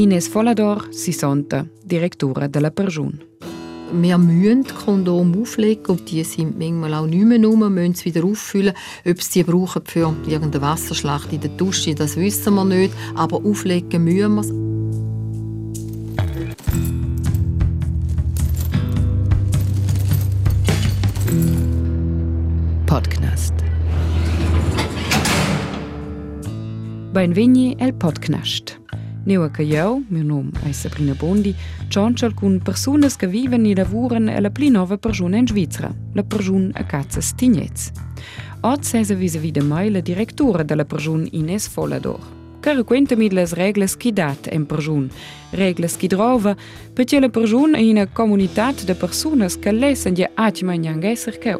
Ines Follador, 60, Direktorin della Perjun. Wir müssen Kondom auflegen und die sind manchmal auch nicht mehr rum, müssen sie wieder auffüllen. Ob sie die brauchen für irgendeine Wasserschlacht in der Dusche, das wissen wir nicht, aber auflegen müssen wir es. Podcast. Benvegni el Podcast. Neu che io, mio nome è Sabrina Bondi, ciancio con persone che vivono e lavorano alla più nuova persona in Svizzera, la persona a Cazza Stignez. Oggi è vis-à-vis di me la direttora della persona Ines Follador, che racconta mi le regole che date in persona, regole che trova perché la persona è una comunità di persone che lesson di atmen essere che.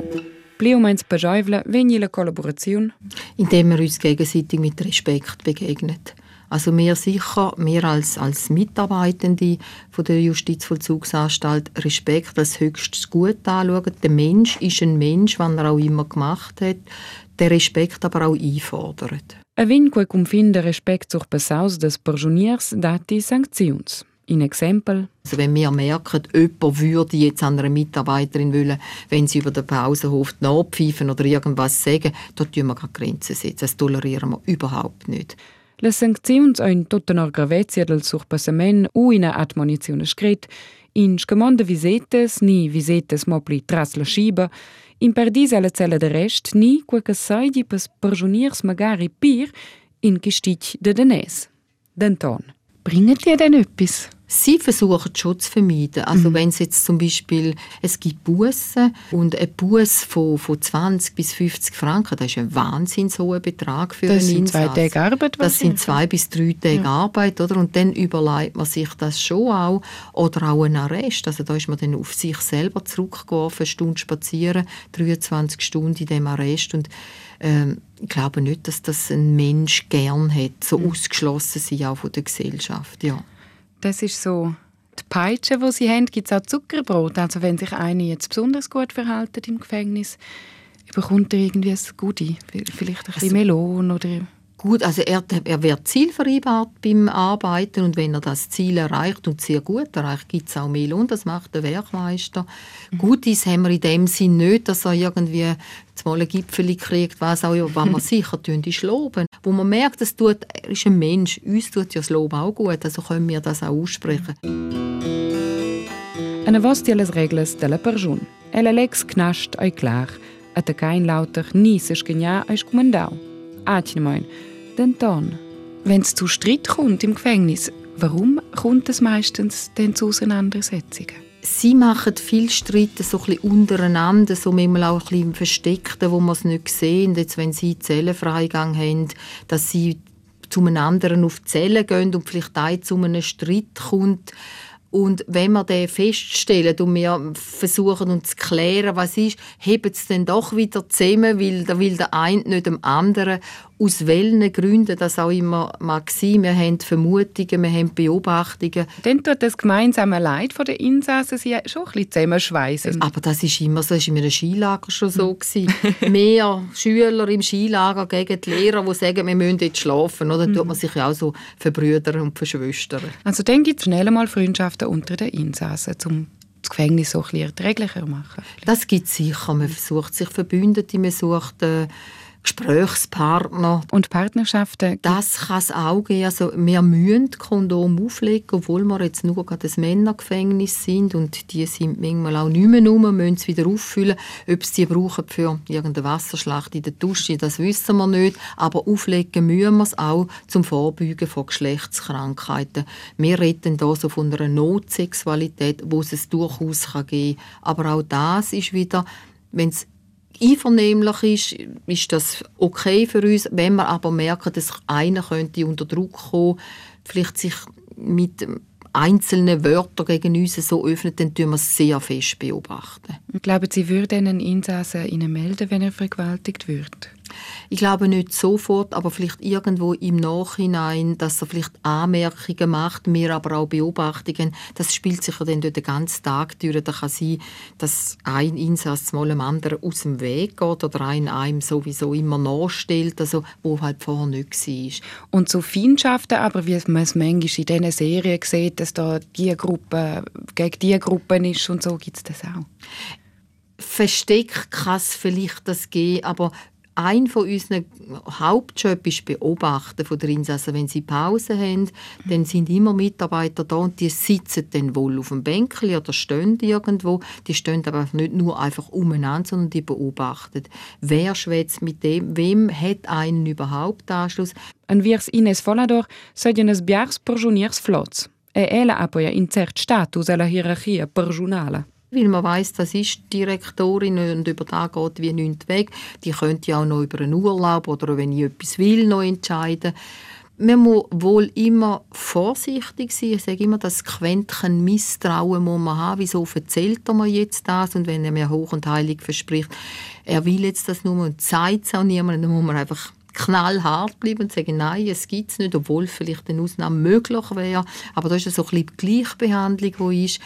Plio meins beschäufle, wenn la Kollaboration? Indem wir uns gegenseitig mit Respekt begegnen. Also wir sicher, wir als, als Mitarbeitende von der Justizvollzugsanstalt Respekt als höchstes Gut anschauen. Der Mensch ist ein Mensch, was er auch immer gemacht hat. Der Respekt aber auch einfordert. A vin quei confin Respekt zur Besaus des Prioniers dati Sanktions. In Exempel. Also wenn wir merken, jemand würde jetzt an einer Mitarbeiterin wollen, wenn sie über den Pausenhof nachpfeifen oder irgendwas sagen, da tun wir keine Grenzen setzen. Das tolerieren wir überhaupt nicht. Le sancziuns ein tottenor gravezia del surpassament u ina admonizione scret, in scamanda visetes ni visetes mopli tras la sciba, in perdis alla cella de rest ni quel che saidi pes perjuniers magari pir in gestic de denes. Denton, bringet ihr denn öppis? Sie versuchen schon zu vermeiden. Also mhm. wenn es jetzt zum Beispiel, es gibt Bussen und ein Bus von, von 20 bis 50 Franken, das ist ein wahnsinns hoher Betrag für das einen sind zwei Tage Arbeit. Das sind zwei bis drei Tage ja. Arbeit, oder? Und dann überlegt man sich das schon auch. Oder auch ein Arrest. Also da ist man dann auf sich selber zurückgeworfen, eine Stunde spazieren, 23 Stunden in dem Arrest und ähm, ich glaube nicht, dass das ein Mensch gern hat, so mhm. ausgeschlossen sein auch von der Gesellschaft, ja. Das ist so die Peitsche, die sie haben. Gibt es auch Zuckerbrot? Also wenn sich eine jetzt besonders gut verhält im Gefängnis, bekommt er irgendwie ein Goodie? Vielleicht ein bisschen also, Melon oder... Gut, also er, er wird zielvereinbart beim Arbeiten und wenn er das Ziel erreicht und sehr gut erreicht, gibt es auch Melon, das macht der Werkmeister. Mhm. Gut ist, haben wir in dem Sinn nicht, dass er irgendwie mal ein Gipfel kriegt, was auch immer, was wir sicher tun, ist loben. Wo man merkt, das tut, er ist ein Mensch, uns tut ja das Lob auch gut, also können wir das auch aussprechen. Eine was die les regles della persona. Ella lex knascht ei klar, a te kein lauter nie se schgenia ei scumandau. Atchnemein, den Ton. Wenn es zu Streit kommt im Gefängnis, warum kommt es meistens denn zu Auseinandersetzungen? Sie machen viel Streit so untereinander, so manchmal auch ein bisschen Versteckten, wo man es nicht sehen. Jetzt, wenn sie Zellenfreigang haben, dass sie zu einem anderen auf die Zelle gehen und vielleicht ein zu einem Streit kommt. Und wenn wir den feststellen und wir versuchen uns zu klären, was ist, heben es dann doch wieder zusammen, weil der eine nicht dem anderen aus welchen Gründen das auch immer mag sein. Wir haben Vermutungen, wir haben Beobachtungen. Dann tut das gemeinsame Leid der Insassen sie schon ein bisschen zusammenschweissen. Aber das ist immer so, das war in einem Skilager schon so. Gewesen. Mehr Schüler im Skilager gegen die Lehrer, die sagen, wir müssen jetzt schlafen. Oder? Dann tut man sich ja auch so verbrüdern und verschwöstern. Also dann gibt es schnell mal Freundschaften unter den Insassen, um das Gefängnis so ein bisschen erträglicher zu machen. Das gibt es sicher. Man versucht sich Verbündete, man sucht... Äh, Gesprächspartner. Und Partnerschaften? Das kann es auch geben. Also wir müssen Kondom auflegen, obwohl wir jetzt nur gerade ein Männergefängnis sind und die sind manchmal auch nicht mehr rum, müssen sie wieder auffüllen. Ob sie die brauchen für irgendeine Wasserschlacht in der Dusche, das wissen wir nicht. Aber auflegen müssen wir es auch zum Vorbeugen von Geschlechtskrankheiten. Wir reden hier so von einer Notsexualität, wo es durchaus geben kann. Aber auch das ist wieder, wenn es einvernehmlich ist, ist das okay für uns. Wenn wir aber merken, dass einer könnte unter Druck kommen, vielleicht sich mit einzelnen Wörtern gegen uns so öffnet, dann tun wir es sehr fest beobachten. Glauben Sie, würde einen Insassen Ihnen melden, wenn er vergewaltigt wird? Ich glaube nicht sofort, aber vielleicht irgendwo im Nachhinein, dass er vielleicht Anmerkungen macht, mir aber auch Beobachtungen. Das spielt sich ja dann durch den ganzen Tag durch. Da kann sein, dass ein Einsatz mal einem anderen aus dem Weg geht oder ein einem sowieso immer nachstellt, also wo halt vorher nicht war. Und so Feindschaften, aber wie man es manchmal in diesen Serien sieht, dass da die Gruppe gegen die Gruppe ist und so, gibt es das auch? Versteckt kann es vielleicht das geben, aber ein von unseren Hauptjobs ist Beobachten von der Insassen. Wenn sie Pause haben, dann sind immer Mitarbeiter da und die sitzen dann wohl auf dem Bänkchen oder stehen irgendwo. Die stehen aber nicht nur einfach umeinander, sondern die beobachten. Wer schwätzt mit dem? Wem hat einen überhaupt Anschluss? En viers Ines Volador seien biars perjuniers flots. E ella ha poi in cert status alla hierarchia perjunala weil man weiß, das ist die Direktorin und über da geht wie nichts weg. Die könnte ja auch noch über einen Urlaub oder wenn ich etwas will, noch entscheiden. Man muss wohl immer vorsichtig sein. Ich sage immer, das Quäntchen Misstrauen muss man haben. Wieso erzählt er mir jetzt das? Und wenn er mir hoch und heilig verspricht, er will jetzt das nur und zeigt es auch niemandem, dann muss man einfach knallhart bleiben und sagen, nein, es gibt es nicht, obwohl vielleicht eine Ausnahme möglich wäre. Aber da ist so ein bisschen die Gleichbehandlung, die ist.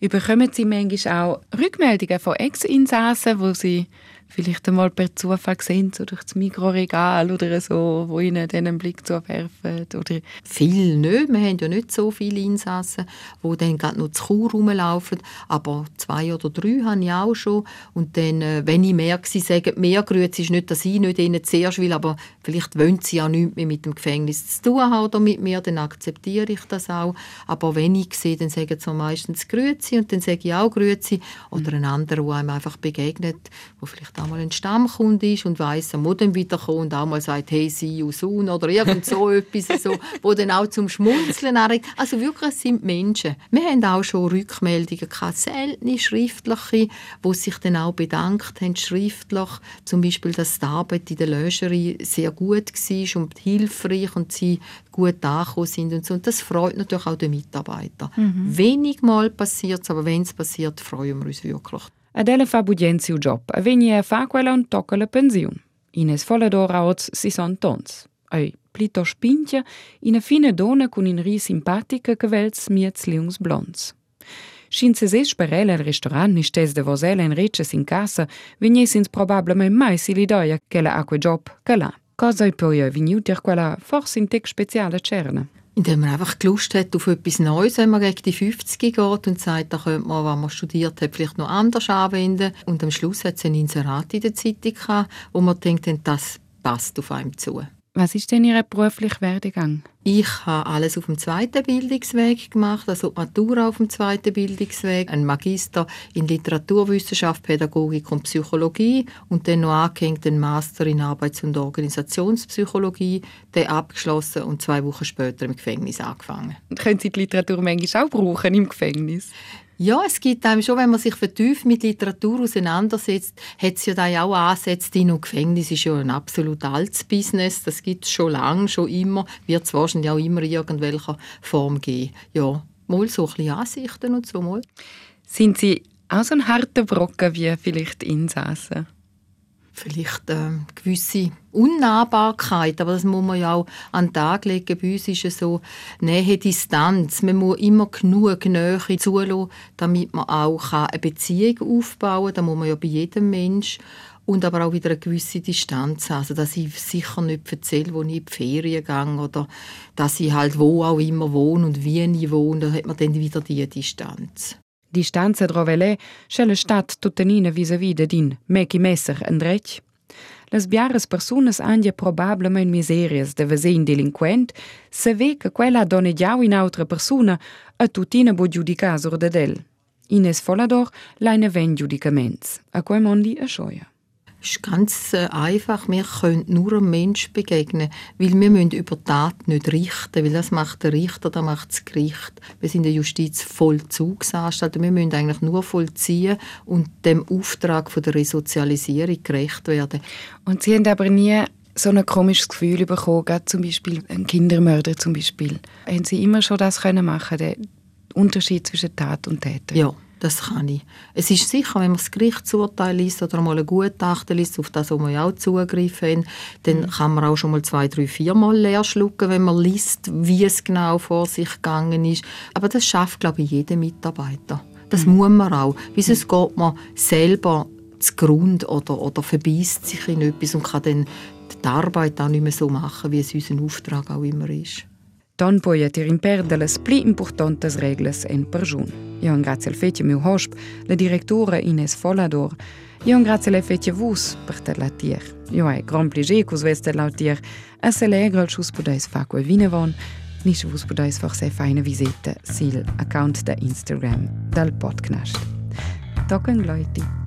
Überkommen Sie manchmal auch Rückmeldungen von Ex-Insassen, wo Sie vielleicht einmal per Zufall sehen, so durch das Mikroregal oder so, wo ihnen dann einen Blick zuwerfen? Oder Viel nicht. Wir haben ja nicht so viele Insassen, die dann gerade noch zu Chur rumlaufen. Aber zwei oder drei habe ich auch schon. Und dann, äh, wenn ich merke, sie sagen mehr Grüezi, ist nicht, dass ich nicht ihnen zuerst will, aber vielleicht wollen sie ja nichts mehr mit dem Gefängnis zu tun haben oder mit mir, dann akzeptiere ich das auch. Aber wenn ich sehe, dann sagen sie meistens Grüezi und dann sage ich auch Grüezi. Oder ein anderer, der einem einfach begegnet, wo vielleicht auch mal ein Stammkunde ist und weiss, er muss dann wiederkommen und auch mal sagt, hey, see you soon oder irgend so etwas, so, wo dann auch zum Schmunzeln anregt. Also wirklich, es sind Menschen. Wir haben auch schon Rückmeldungen gehabt, seltene schriftliche, wo sich dann auch bedankt haben, schriftlich, zum Beispiel, dass die Arbeit in der Löscherie sehr gut war und hilfreich und sie gut angekommen sind und so. Und das freut natürlich auch den Mitarbeiter. Mhm. Wenig mal passiert es, aber wenn es passiert, freuen wir uns wirklich. Adele fa bugenzi u job, a vegni a fa quella un tocca la pensiun. Ines folador aoz si son tons. Ei, plito spintia, ina fine dona con in ri simpatica che vels miets liungs blonds. Shin se ses sperella al restaurant ni stes de vosella in reces in casa, vignesins probablement mai si l'idoia che la acque job che la. Cosa i poi viniutir quella forse in tec speciale cerna. Indem man einfach Lust hat auf etwas Neues, wenn man gegen die 50 geht und sagt, da könnte man, was man studiert hat, vielleicht noch anders anwenden. Und am Schluss hat es ein Inserat in der Zeitung gehabt, wo man denkt, das passt auf einem zu. Was ist denn Ihr beruflicher Werdegang? Ich habe alles auf dem zweiten Bildungsweg gemacht, also Matura auf dem zweiten Bildungsweg, ein Magister in Literaturwissenschaft, Pädagogik und Psychologie und dann noch angehängt einen Master in Arbeits- und Organisationspsychologie, der abgeschlossen und zwei Wochen später im Gefängnis angefangen. können Sie die Literatur manchmal auch brauchen im Gefängnis? Ja, es gibt einem schon, wenn man sich vertieft mit Literatur auseinandersetzt, hat es ja da auch Ansätze drin. Und Gefängnis ist ja ein absolut altes Business. Das gibt es schon lange, schon immer. Wird es wahrscheinlich auch immer in irgendwelcher Form geben. Ja, mal so ein bisschen Ansichten und so mal. Sind Sie auch so ein harter Brocken wie vielleicht Insassen? Vielleicht äh, gewisse Unnahbarkeit, aber das muss man ja auch an den Tag legen. Bei uns ist es so Nähe, Distanz. Man muss immer genug Nähe zulassen, damit man auch eine Beziehung aufbauen kann. Das muss man ja bei jedem Mensch. Und aber auch wieder eine gewisse Distanz haben. Also, dass ich sicher nicht erzähle, wo ich in die Ferien gehe oder dass ich halt wo auch immer wohne und wie ich wohne. Da hat man dann wieder diese Distanz. Distanza drovele c'è la stat tuttenina vis-a-vis de din meki messer andrech. Las biaras persunas hanno probabilmente miserias de vese in delinquent, se ve che quella doneggiau in altra persona a tutina bo giudicar sur de del. Ines Folador leine ven giudicaments, a quei mondi a schoia. Ist ganz äh, einfach. Wir können nur einem Menschen begegnen, weil wir müssen über Tat nicht richten, weil das macht der Richter, das macht das Gericht. Wir sind in der Justiz Vollzugsanstalt. Wir müssen eigentlich nur vollziehen und dem Auftrag von der Resozialisierung gerecht werden. Und Sie haben aber nie so ein komisches Gefühl bekommen, gerade zum Beispiel ein Kindermörder zum Beispiel. Haben Sie immer schon das können machen, den Unterschied zwischen Tat und Täter? Ja Das kann ich. Es ist sicher, wenn man das Gerichtsurteil liest oder mal ein Gutachten liest, auf das wir ja auch Zugriff haben, dann mhm. kann man auch schon mal zwei, drei, vier Mal leer schlucken, wenn man liest, wie es genau vor sich gegangen ist. Aber das schafft, glaube ich, jeder Mitarbeiter. Das mhm. muss man auch. Wie es geht man selber zu Grund oder, oder verbeißt sich in etwas und kann dann die Arbeit auch nicht mehr so machen, wie es unser Auftrag auch immer ist. Dann poi tirin perde le pli importantes regles en perjun. Io grazie al fetje meu hosp, la direttore Ines Follador. Io grazie alle fetje vus per te la tier. Io hai gran pliger cus veste la tier, a se legre al chus podais fa quel vinevon, Nische vus podais far se feine visite sil account da Instagram dal podcast. Tocken Leute.